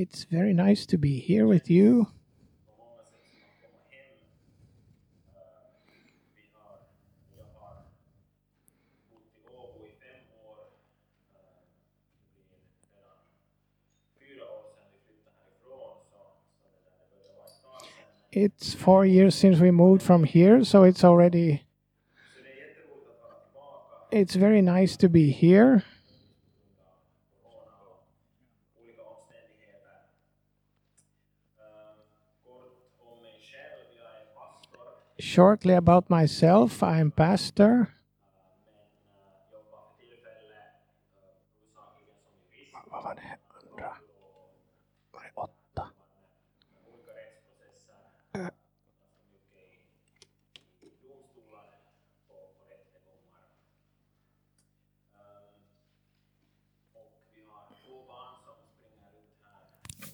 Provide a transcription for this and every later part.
It's very nice to be here with you. It's four years since we moved from here, so it's already. It's very nice to be here. Shortly about myself, I'm pastor.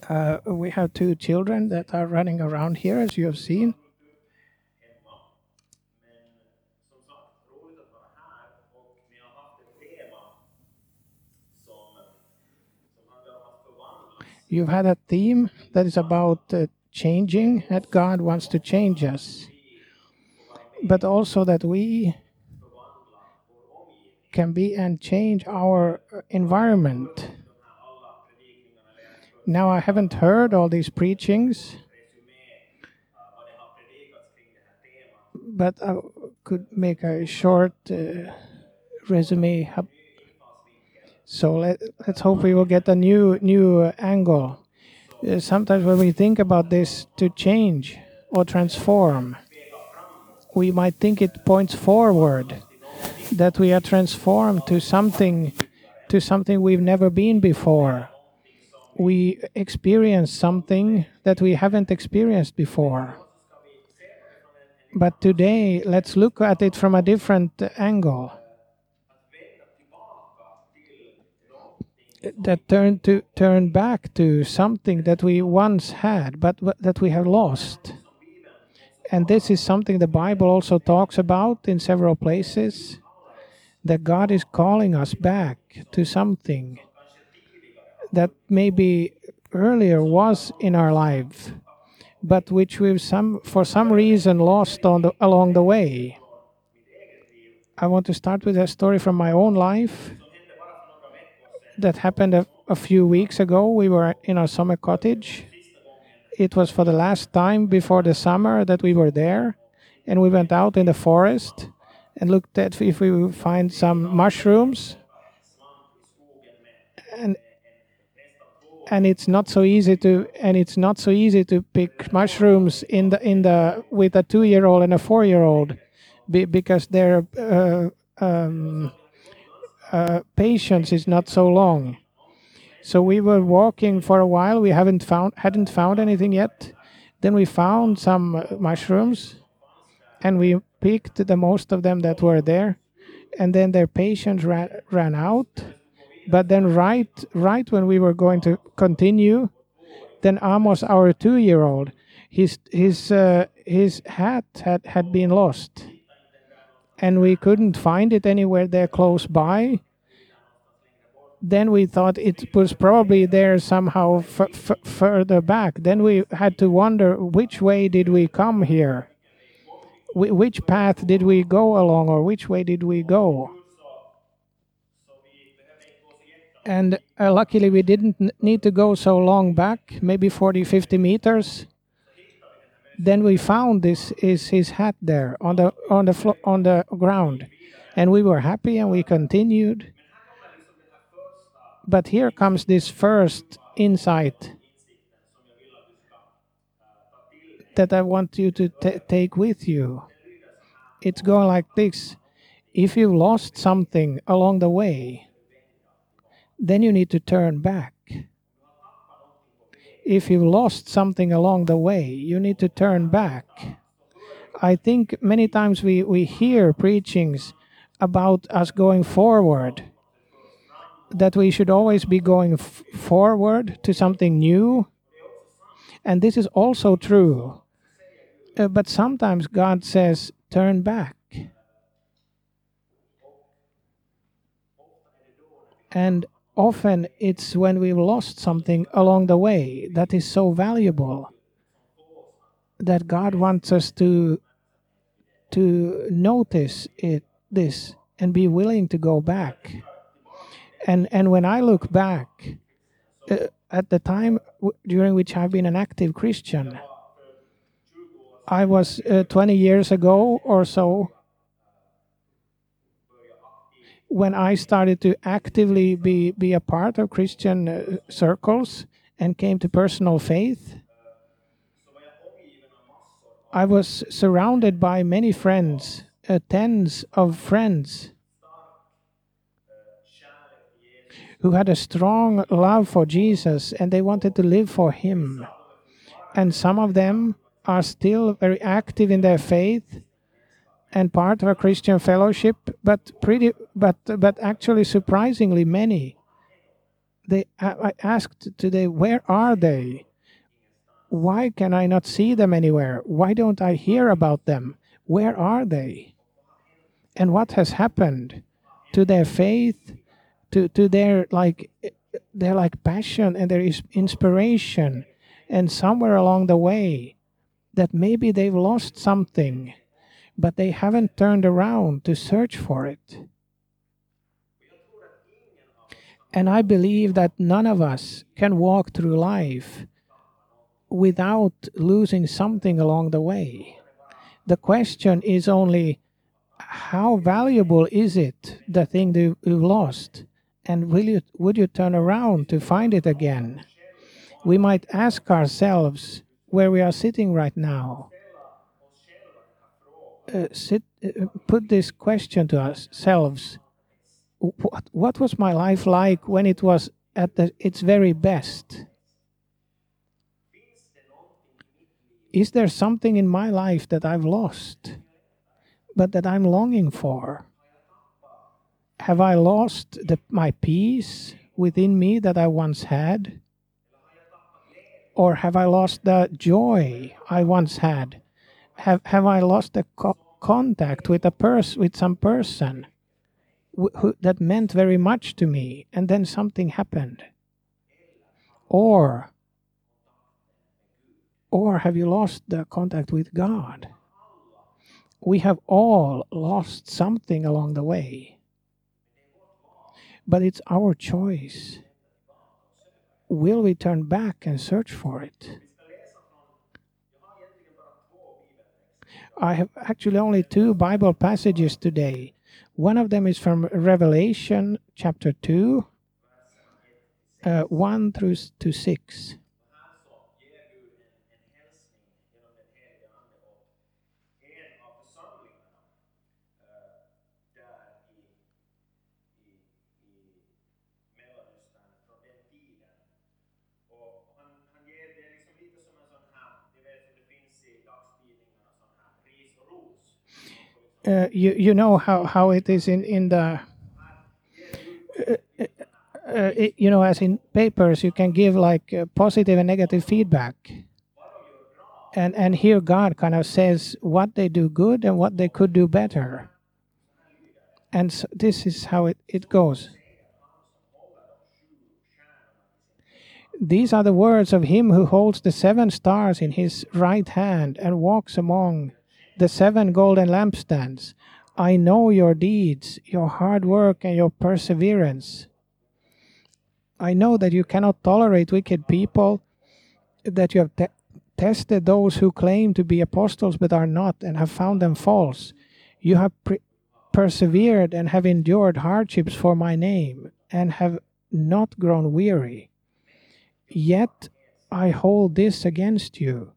Uh, we have two children that are running around here, as you have seen. You've had a theme that is about uh, changing, that God wants to change us, but also that we can be and change our environment. Now, I haven't heard all these preachings, but I could make a short uh, resume so let, let's hope we will get a new new angle. Uh, sometimes when we think about this to change or transform, we might think it points forward, that we are transformed to something to something we've never been before. We experience something that we haven't experienced before. But today, let's look at it from a different angle that turn to turn back to something that we once had, but that we have lost. And this is something the Bible also talks about in several places. That God is calling us back to something that maybe earlier was in our life, but which we've some for some reason lost on the, along the way. I want to start with a story from my own life that happened a, a few weeks ago. We were in our summer cottage. It was for the last time before the summer that we were there, and we went out in the forest and looked at if we would find some mushrooms. And and it's not so easy to and it's not so easy to pick mushrooms in the in the with a two year old and a four year old be, because they're uh, um, uh, patience is not so long. So we were walking for a while. We haven't found hadn't found anything yet. Then we found some uh, mushrooms, and we picked the most of them that were there. And then their patience ran ran out. But then right right when we were going to continue, then Amos, our two year old, his his uh, his hat had had been lost and we couldn't find it anywhere there close by. Then we thought it was probably there somehow further back. Then we had to wonder which way did we come here? Wh which path did we go along, or which way did we go? And uh, luckily, we didn't need to go so long back, maybe 40, 50 meters then we found this is his hat there on the on the flo- on the ground. And we were happy and we continued. But here comes this first insight that I want you to t- take with you. It's going like this. If you lost something along the way, then you need to turn back if you lost something along the way, you need to turn back. I think many times we, we hear preachings about us going forward, that we should always be going f- forward to something new. And this is also true. Uh, but sometimes God says, turn back. And often it's when we've lost something along the way that is so valuable that God wants us to to notice it this and be willing to go back. And and when I look back uh, at the time w- during which I've been an active Christian, I was uh, 20 years ago or so when I started to actively be, be a part of Christian uh, circles and came to personal faith, I was surrounded by many friends, uh, tens of friends who had a strong love for Jesus and they wanted to live for Him. And some of them are still very active in their faith and part of a Christian fellowship, but pretty, but but actually surprisingly many. They, I asked today, where are they? Why can I not see them anywhere? Why don't I hear about them? Where are they? And what has happened to their faith, to to their like their like passion and their inspiration, and somewhere along the way, that maybe they've lost something but they haven't turned around to search for it. And I believe that none of us can walk through life without losing something along the way. The question is only how valuable is it, the thing that you lost? And will you, would you turn around to find it again? We might ask ourselves where we are sitting right now uh, sit, uh, put this question to ourselves what, what was my life like when it was at the, its very best? Is there something in my life that I've lost, but that I'm longing for? Have I lost the, my peace within me that I once had? Or have I lost the joy I once had? have have I lost the co- contact with a person with some person who, that meant very much to me and then something happened. Or or have you lost the contact with God? We have all lost something along the way. But it's our choice. Will we turn back and search for it I have actually only two Bible passages today. One of them is from Revelation chapter 2, uh, 1 through to 6. Uh, you you know how how it is in in the uh, uh, it, you know as in papers you can give like uh, positive and negative feedback. And and here god kind of says what they do good and what they could do better. And so this is how it, it goes. These are the words of him who holds the seven stars in his right hand and walks among the seven golden lampstands. I know your deeds, your hard work, and your perseverance. I know that you cannot tolerate wicked people, that you have te- tested those who claim to be apostles but are not, and have found them false. You have pre- persevered and have endured hardships for my name, and have not grown weary. Yet I hold this against you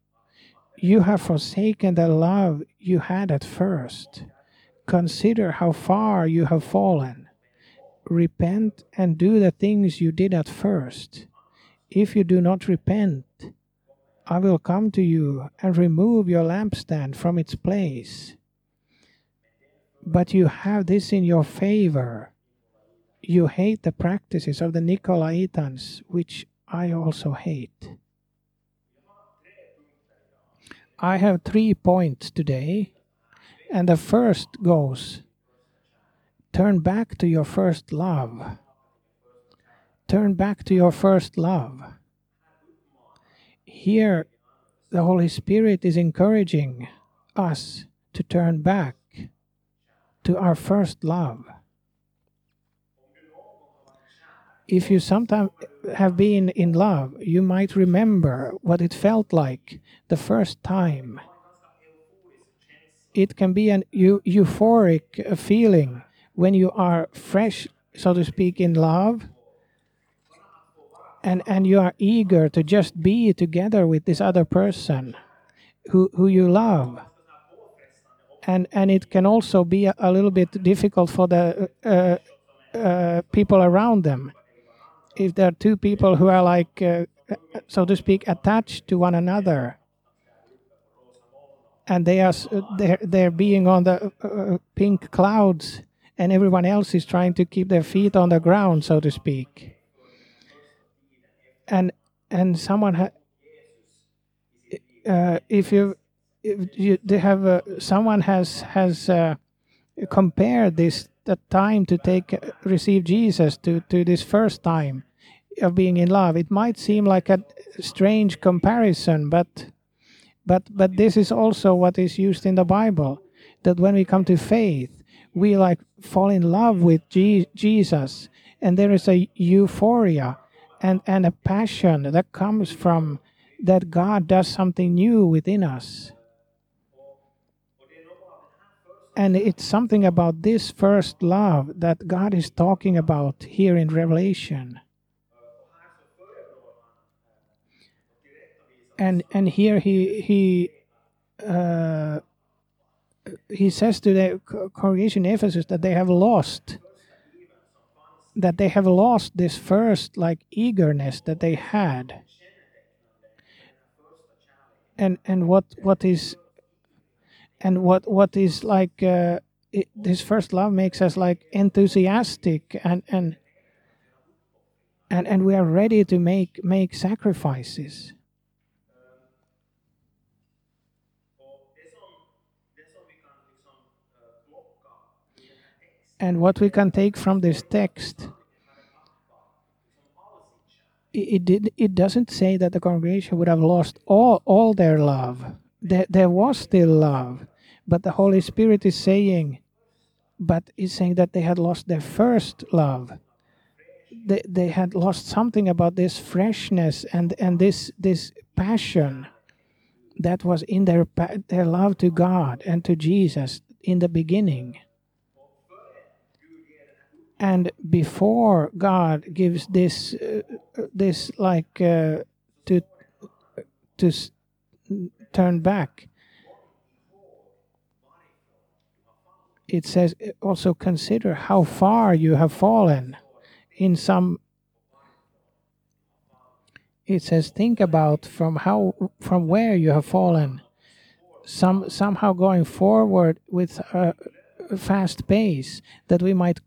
you have forsaken the love you had at first. Consider how far you have fallen. Repent and do the things you did at first. If you do not repent, I will come to you and remove your lampstand from its place. But you have this in your favor. You hate the practices of the Nicolaitans, which I also hate. I have three points today, and the first goes turn back to your first love. turn back to your first love. Here, the Holy Spirit is encouraging us to turn back to our first love. If you sometimes have been in love, you might remember what it felt like the first time. It can be an eu- euphoric feeling when you are fresh, so to speak, in love and and you are eager to just be together with this other person who who you love and and it can also be a, a little bit difficult for the uh, uh, people around them if there are two people who are like uh, so to speak attached to one another and they are they're, they're being on the uh, pink clouds and everyone else is trying to keep their feet on the ground so to speak. And and someone ha- uh, if you if you they have uh, someone has has uh, compared this the time to take receive Jesus to to this first time of being in love. It might seem like a strange comparison but but but this is also what is used in the bible that when we come to faith we like fall in love with Je- jesus and there is a euphoria and and a passion that comes from that god does something new within us and it's something about this first love that god is talking about here in revelation. And and here he he uh, he says to the congregation in Ephesus that they have lost that they have lost this first like eagerness that they had. And and what what is and what what is like uh, it, this first love makes us like enthusiastic and and and and we are ready to make make sacrifices. And what we can take from this text it, did it doesn't say that the congregation would have lost all all their love there, there was still love but the holy spirit is saying but is saying that they had lost their first love. They, they had lost something about this freshness and and this this passion that was in their their love to God and to Jesus in the beginning. And before God gives this uh, this like uh, to to turn back. It says also consider how far you have fallen. In some it says think about from how from where you have fallen. Some somehow going forward with a fast pace that we might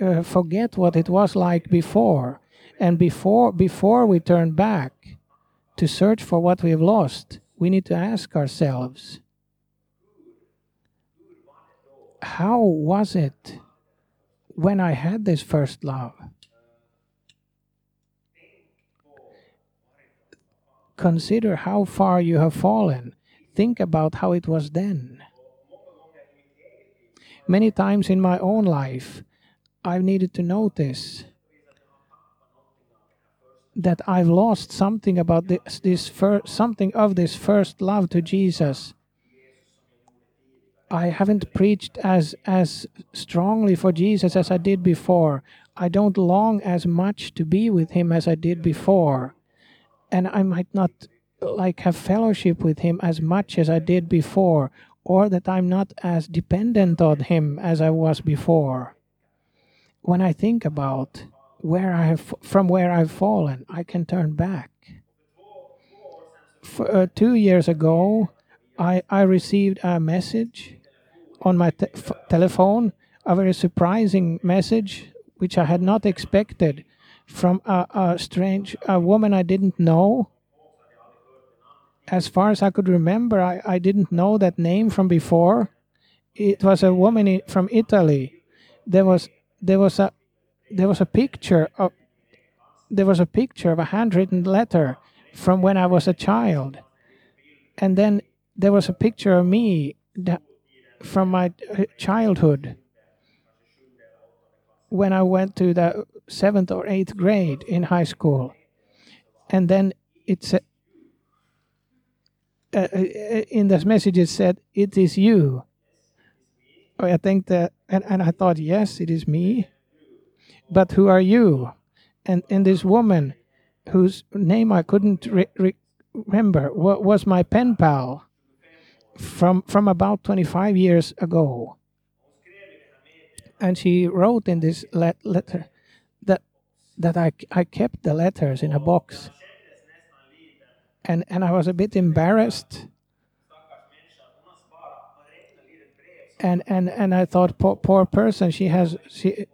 uh, forget what it was like before. And before before we turn back to search for what we've lost we need to ask ourselves how was it when i had this first love? Consider how far you have fallen. Think about how it was then. Many times in my own life I've needed to notice that I've lost something about this, this first, something of this first love to Jesus. I haven't preached as as strongly for Jesus as I did before. I don't long as much to be with him as I did before. And I might not like have fellowship with him as much as I did before or that I'm not as dependent on him as I was before when I think about where I have from where I've fallen, I can turn back. For, uh, two years ago, I I received a message on my te- telephone, a very surprising message which I had not expected from a, a strange a woman I didn't know. As far as I could remember, I, I didn't know that name from before. It was a woman from Italy. There was there was a there was a picture of there was a picture of a handwritten letter from when I was a child, and then there was a picture of me from my uh, childhood when I went to the seventh or eighth grade in high school, and then it's uh, uh, in this message it said, "It is you." I think that, and, and I thought, yes, it is me. But who are you? And and this woman, whose name I couldn't re- re- remember, was my pen pal from from about 25 years ago. And she wrote in this let- letter that that I I kept the letters in a box. And and I was a bit embarrassed and and and I thought, poor, poor person, she has she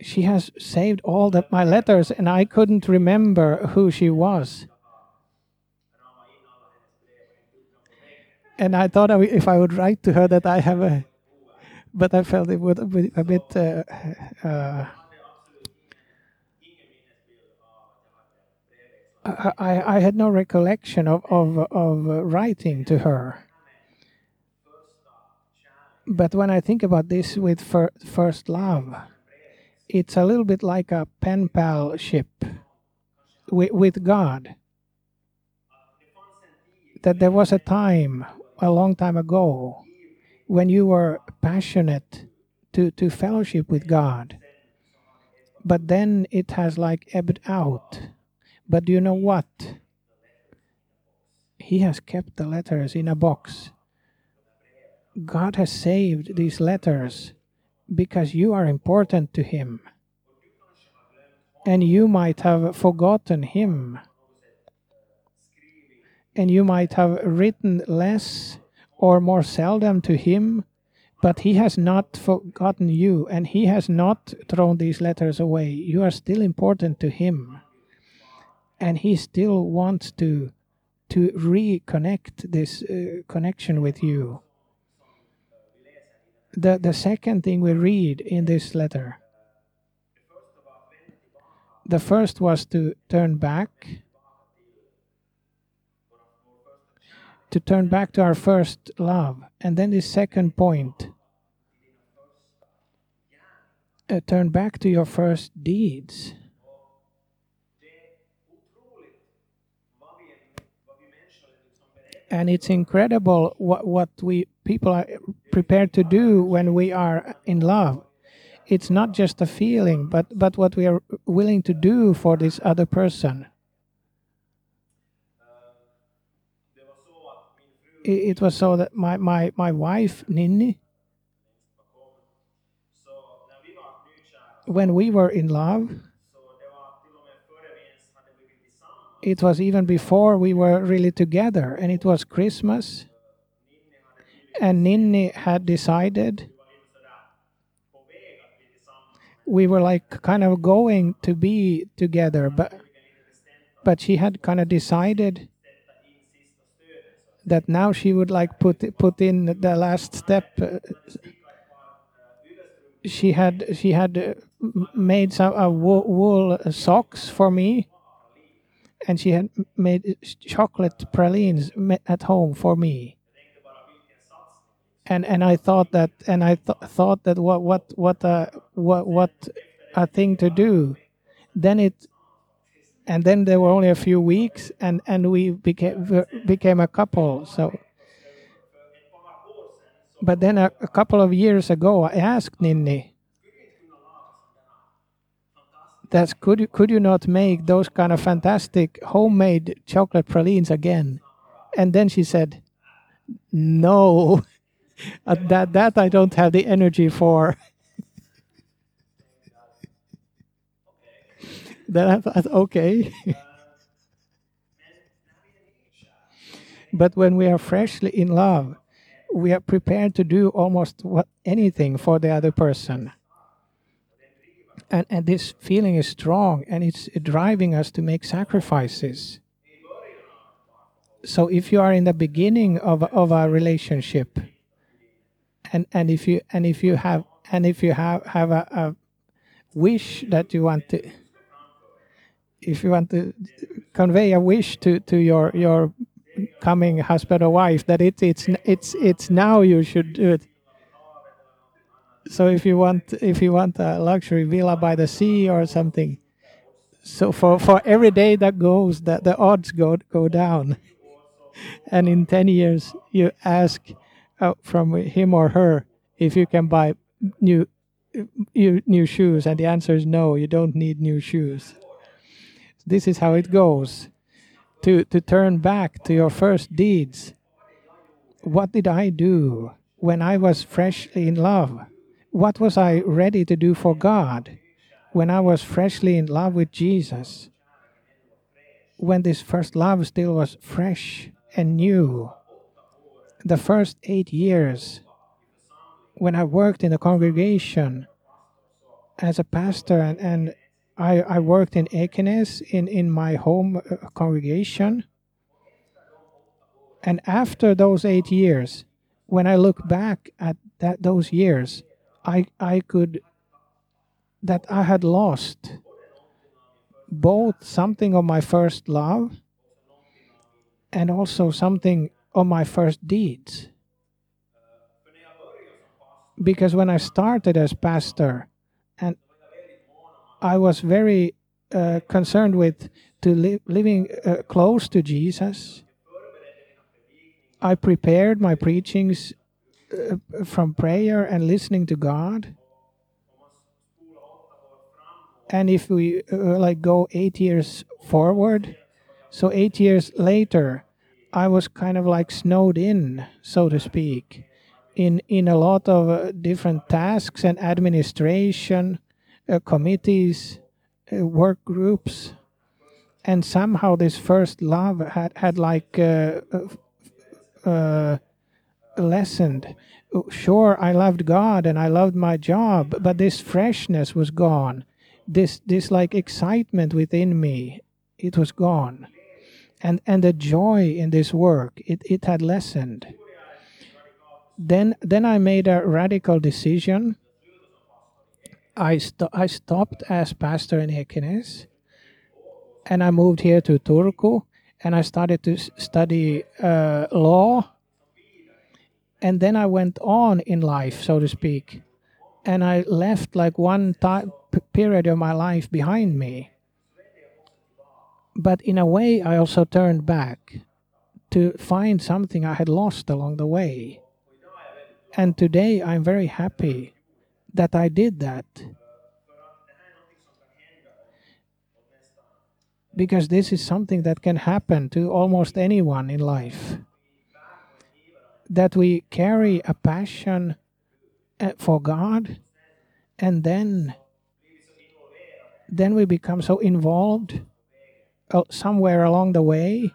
she has saved all that my letters, and I couldn't remember who she was. And I thought if I would write to her that I have a, but I felt it would be a bit. Uh, uh, I, I had no recollection of, of, of writing to her but when I think about this with fir- first love, it's a little bit like a pen pal ship with, with God. That there was a time, a long time ago, when you were passionate to, to fellowship with God. But then it has like ebbed out. But do you know what? He has kept the letters in a box God has saved these letters because you are important to Him. And you might have forgotten Him. And you might have written less or more seldom to Him, but He has not forgotten you and He has not thrown these letters away. You are still important to Him. And He still wants to, to reconnect this uh, connection with you the, the second thing we read in this letter. The first was to turn back, to turn back to our first love. And then the second point uh, turn back to your first deeds. and it's incredible what, what we people are prepared to do when we are in love it's not just a feeling but but what we are willing to do for this other person it, was so that my my my wife Ninni when we were in love it was even before we were really together, and it was Christmas. And Ninni had decided we were like kind of going to be together, but but she had kind of decided that now she would like put put in the last step. She had she had made some uh, wool, wool socks for me and she had made chocolate pralines at home for me. And and I thought that and I th- thought that what what what a what what a thing to do. Then it and then there were only a few weeks and and we became became a couple. So but then a, a couple of years ago I asked Ninni that's could you, could you not make those kind of fantastic homemade chocolate pralines again? And then she said, no, uh, that that I don't have the energy for. that I thought, okay. but when we are freshly in love, we are prepared to do almost what, anything for the other person and, and this feeling is strong and it's driving us to make sacrifices. So if you are in the beginning of, of a relationship and, and if you and if you have and if you have, have a, a wish that you want to if you want to convey a wish to to your your coming husband or wife that it, it's it's it's now you should do it. So if you want if you want a luxury villa by the sea or something so for for every day that goes that the odds go go down. And in 10 years you ask uh, from him or her. If you can buy new new, new shoes and the answer is no you don't need new shoes. This is how it goes. To to turn back to your first deeds what did i do when i was freshly in love? What was i ready to do for god when i was freshly in love with jesus? When this first love still was fresh and new the first 8 years when I worked in a congregation as a pastor and, and I, I worked in Ekenäs in, in my home uh, congregation. And after those eight years, when I look back at that those years, I I could that I had lost both something of my first love and also something of my first deeds because when I started as pastor, and I was very uh, concerned with to li- living uh, close to Jesus. I prepared my preachings uh, from prayer and listening to God. And if we uh, like go eight years forward, so eight years later, I was kind of like snowed in, so to speak in in a lot of uh, different tasks and administration, uh, committees, uh, work groups, and somehow this first love had had like uh, uh, uh, lessened. Sure, I loved God and I loved my job, but this freshness was gone. This this like excitement within me, it was gone, and and the joy in this work, it it had lessened then then I made a radical decision. I I stopped as pastor in Ekenäs, and I moved here to Turku, and I started to s- study uh, law. And then I went on in life, so to speak, and I left like one time period of my life behind me. But in a way, I also turned back to find something I had lost along the way and today I'm very happy that I did that. Because this is something that can happen to almost anyone in life. That we carry a passion eh, for God and then then we become so involved Uh, somewhere along the way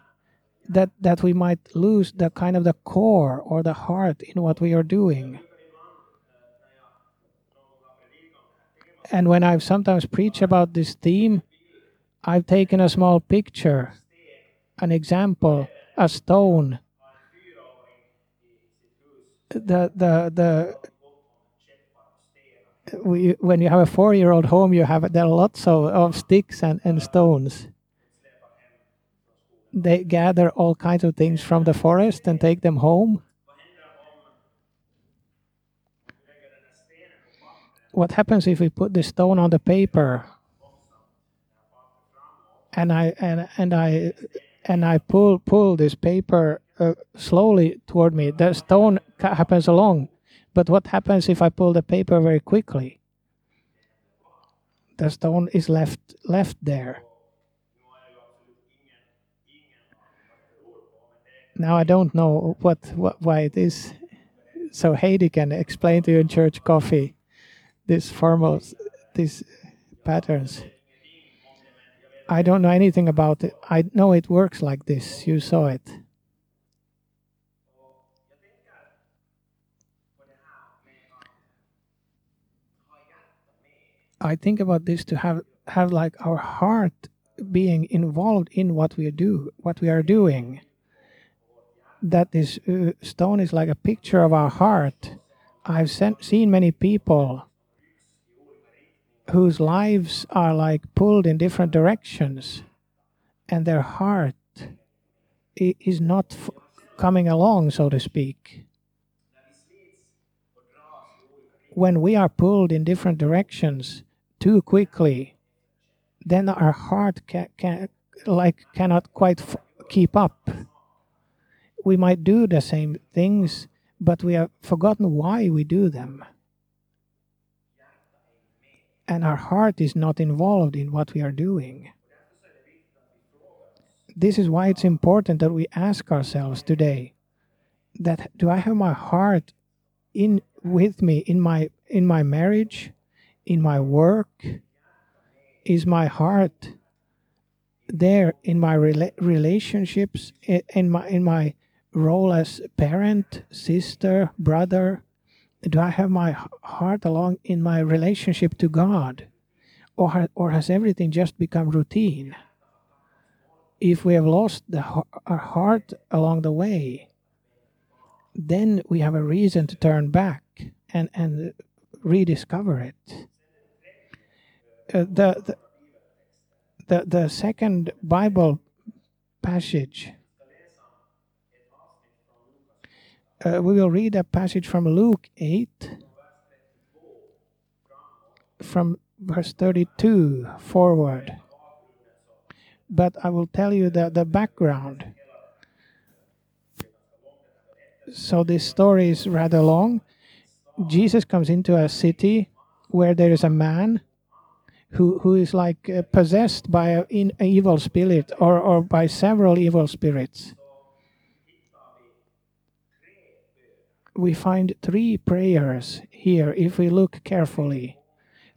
that that we might lose the kind of the core or the heart in what we are doing. And when i've sometimes preached about this theme i've taken a small picture an example a stone. The the the we, when you have a four-year-old home you have there are lots of, of sticks and, and stones they gather all kinds of things from the forest and take them home. What happens if we put the stone on the paper and I and and I and I pull pull this paper uh, slowly toward me? The stone happens along, but what happens if I pull the paper very quickly? The stone is left left there. Now I don't know what, what why it is. So Heidi can explain to you in church coffee these formal these patterns. I don't know anything about it. I know it works like this. You saw it. I think about this to have have like our heart being involved in what we do, what we are doing that this uh, stone is like a picture of our heart. I've seen many people whose lives are like pulled in different directions and their heart is not coming along, so to speak. When we are pulled in different directions too quickly, then our heart can, can like cannot quite keep up. We might do the same things, but we have forgotten why we do them. And our heart is not involved in what we are doing. This is why it's important that we ask ourselves today that do I have my heart in with me in my in my marriage, in my work? Is my heart there in my rela- relationships in my in my role as parent, sister, brother? Do I have my heart along in my relationship to God? Or, or has everything just become routine? If we have lost the, our heart along the way, then we have a reason to turn back and, and rediscover it. Uh, the, the, the, the second Bible passage uh, we will read a passage from Luke 8, from verse 32 forward. But I will tell you the, the background. So this story is rather long. Jesus comes into a city where there is a man who, who is like uh, possessed by an evil spirit or, or by several evil spirits we find three prayers here if we look carefully.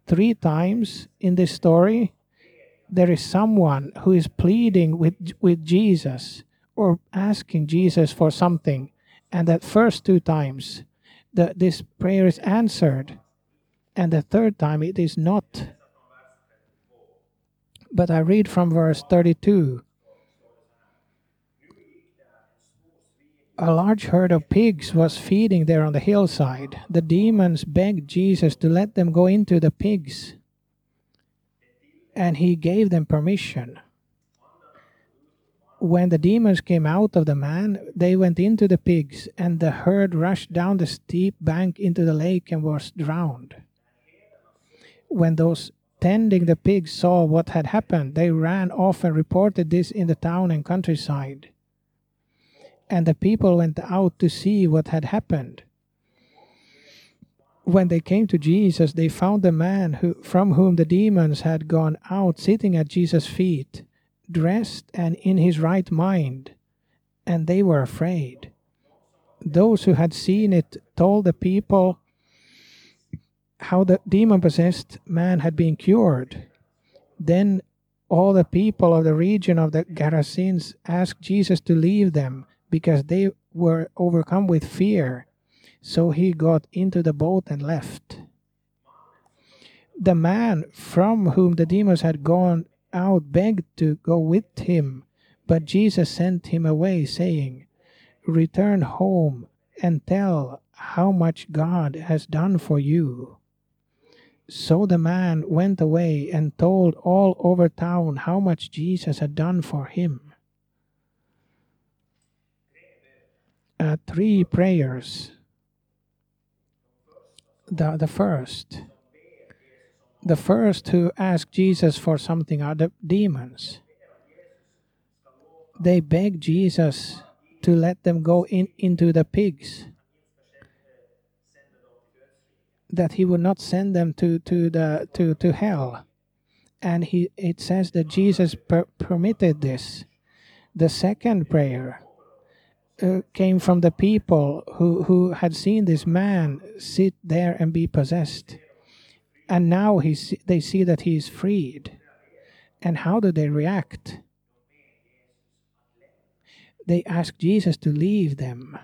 Three times in this story, there is someone who is pleading with, with Jesus or asking Jesus for something. And that first two times, the, this prayer is answered. And the third time, it is not. But I read from verse 32 A large herd of pigs was feeding there on the hillside. The demons begged Jesus to let them go into the pigs, and he gave them permission. When the demons came out of the man, they went into the pigs, and the herd rushed down the steep bank into the lake and was drowned. When those tending the pigs saw what had happened, they ran off and reported this in the town and countryside and the people went out to see what had happened. When they came to Jesus, they found the man who, from whom the demons had gone out sitting at Jesus' feet, dressed and in his right mind, and they were afraid. Those who had seen it told the people how the demon possessed man had been cured. Then all the people of the region of the Gerasenes asked Jesus to leave them because they were overcome with fear. So he got into the boat and left. The man from whom the demons had gone out begged to go with him, but Jesus sent him away, saying, Return home and tell how much God has done for you. So the man went away and told all over town how much Jesus had done for him. Uh, three prayers. The, the first, the first who ask Jesus for something are the demons. They beg Jesus to let them go in, into the pigs. That he would not send them to, to the to, to hell. And he it says that Jesus per- permitted this. The second prayer uh, came from the people who, who had seen this man sit there and be possessed. And now he, they see that he is freed. And how do they react? They ask Jesus to leave them.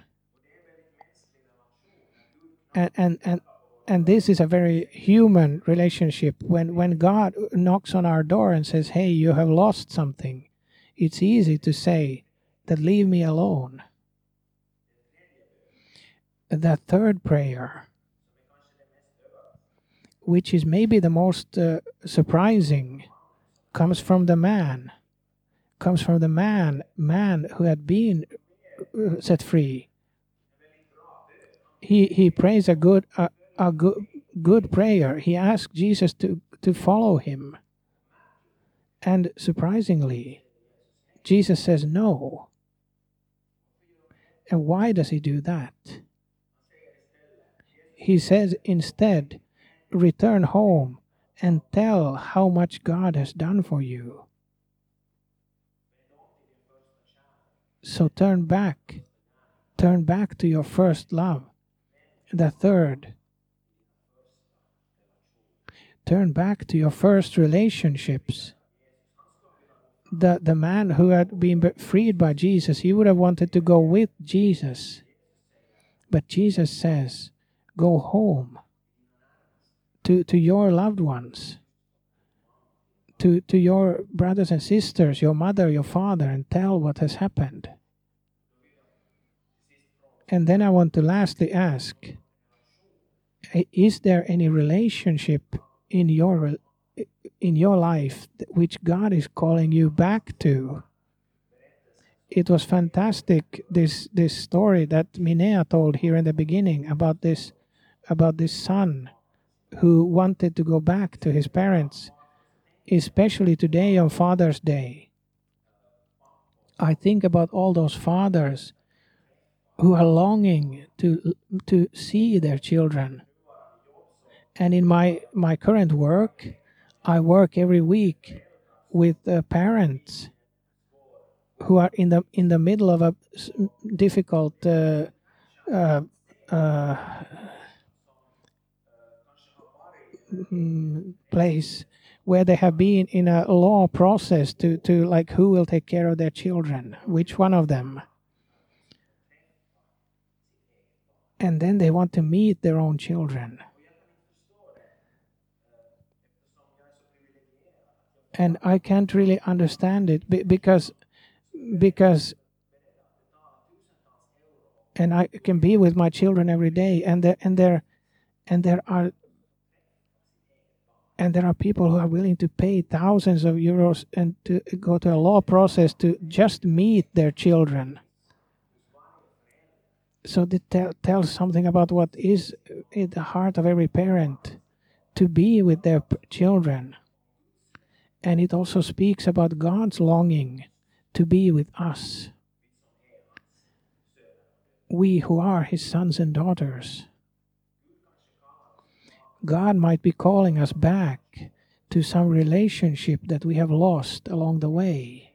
And, and, and, and this is a very human relationship. When, when God knocks on our door and says, Hey, you have lost something, it's easy to say that leave me alone the third prayer which is maybe the most uh, surprising, comes from the man. Comes from the man, man who had been uh, set free. He he prays a good a, a good good prayer. He asks Jesus to to follow him. And surprisingly, Jesus says no. And why does he do that? He says instead, return home and tell how much God has done for you. So turn back. Turn back to your first love. The third, turn back to your first relationships. The, the man who had been freed by Jesus, he would have wanted to go with Jesus. But Jesus says, Go home to, to your loved ones, to, to your brothers and sisters, your mother, your father, and tell what has happened. And then I want to lastly ask Is there any relationship in your in your life which God is calling you back to? It was fantastic this this story that Minea told here in the beginning about this about this son who wanted to go back to his parents, especially today on Father's Day. I think about all those fathers who are longing to to see their children. And in my my current work, I work every week with uh, parents who are in the in the middle of a difficult uh, uh, uh Mm, place where they have been in a law process to, to like who will take care of their children, which one of them. And then they want to meet their own children. And I can't really understand it because because and I can be with my children every day and there and there and there are and there are people who are willing to pay thousands of euros and to go to a law process to just meet their children. So it tell, tells something about what is in the heart of every parent to be with their children. And it also speaks about god's longing to be with us. We who are his sons and daughters God might be calling us back to some relationship that we have lost along the way.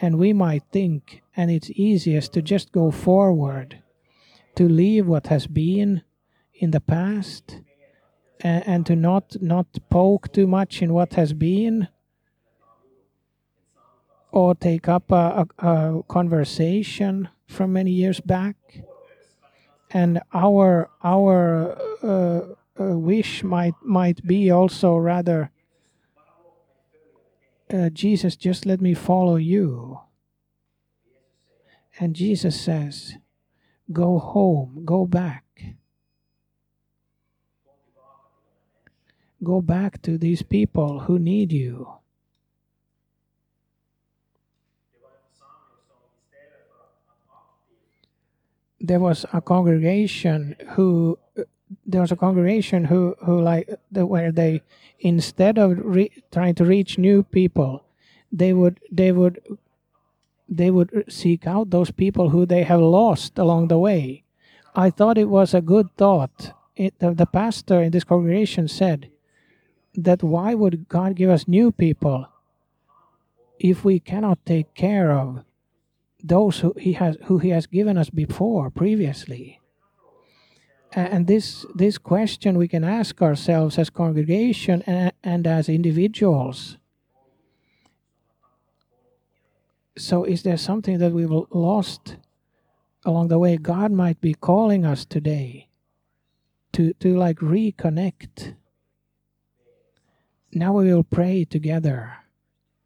And we might think, and it's easiest to just go forward, to leave what has been in the past, and, and to not, not poke too much in what has been, or take up a, a, a conversation from many years back. And our, our uh, wish might might be also rather uh, Jesus just let me follow you. And Jesus says go home go back. Go back to these people who need you. There was a congregation who there was a congregation who who like where they instead of re, trying to reach new people they would they would they would seek out those people who they have lost along the way. I thought it was a good thought. It, the, the pastor in this congregation said that why would god give us new people if we cannot take care of those who he has who he has given us before previously and this this question we can ask ourselves as congregation and, and as individuals. So is there something that we've lost along the way god might be calling us today to to like reconnect? Now we will pray together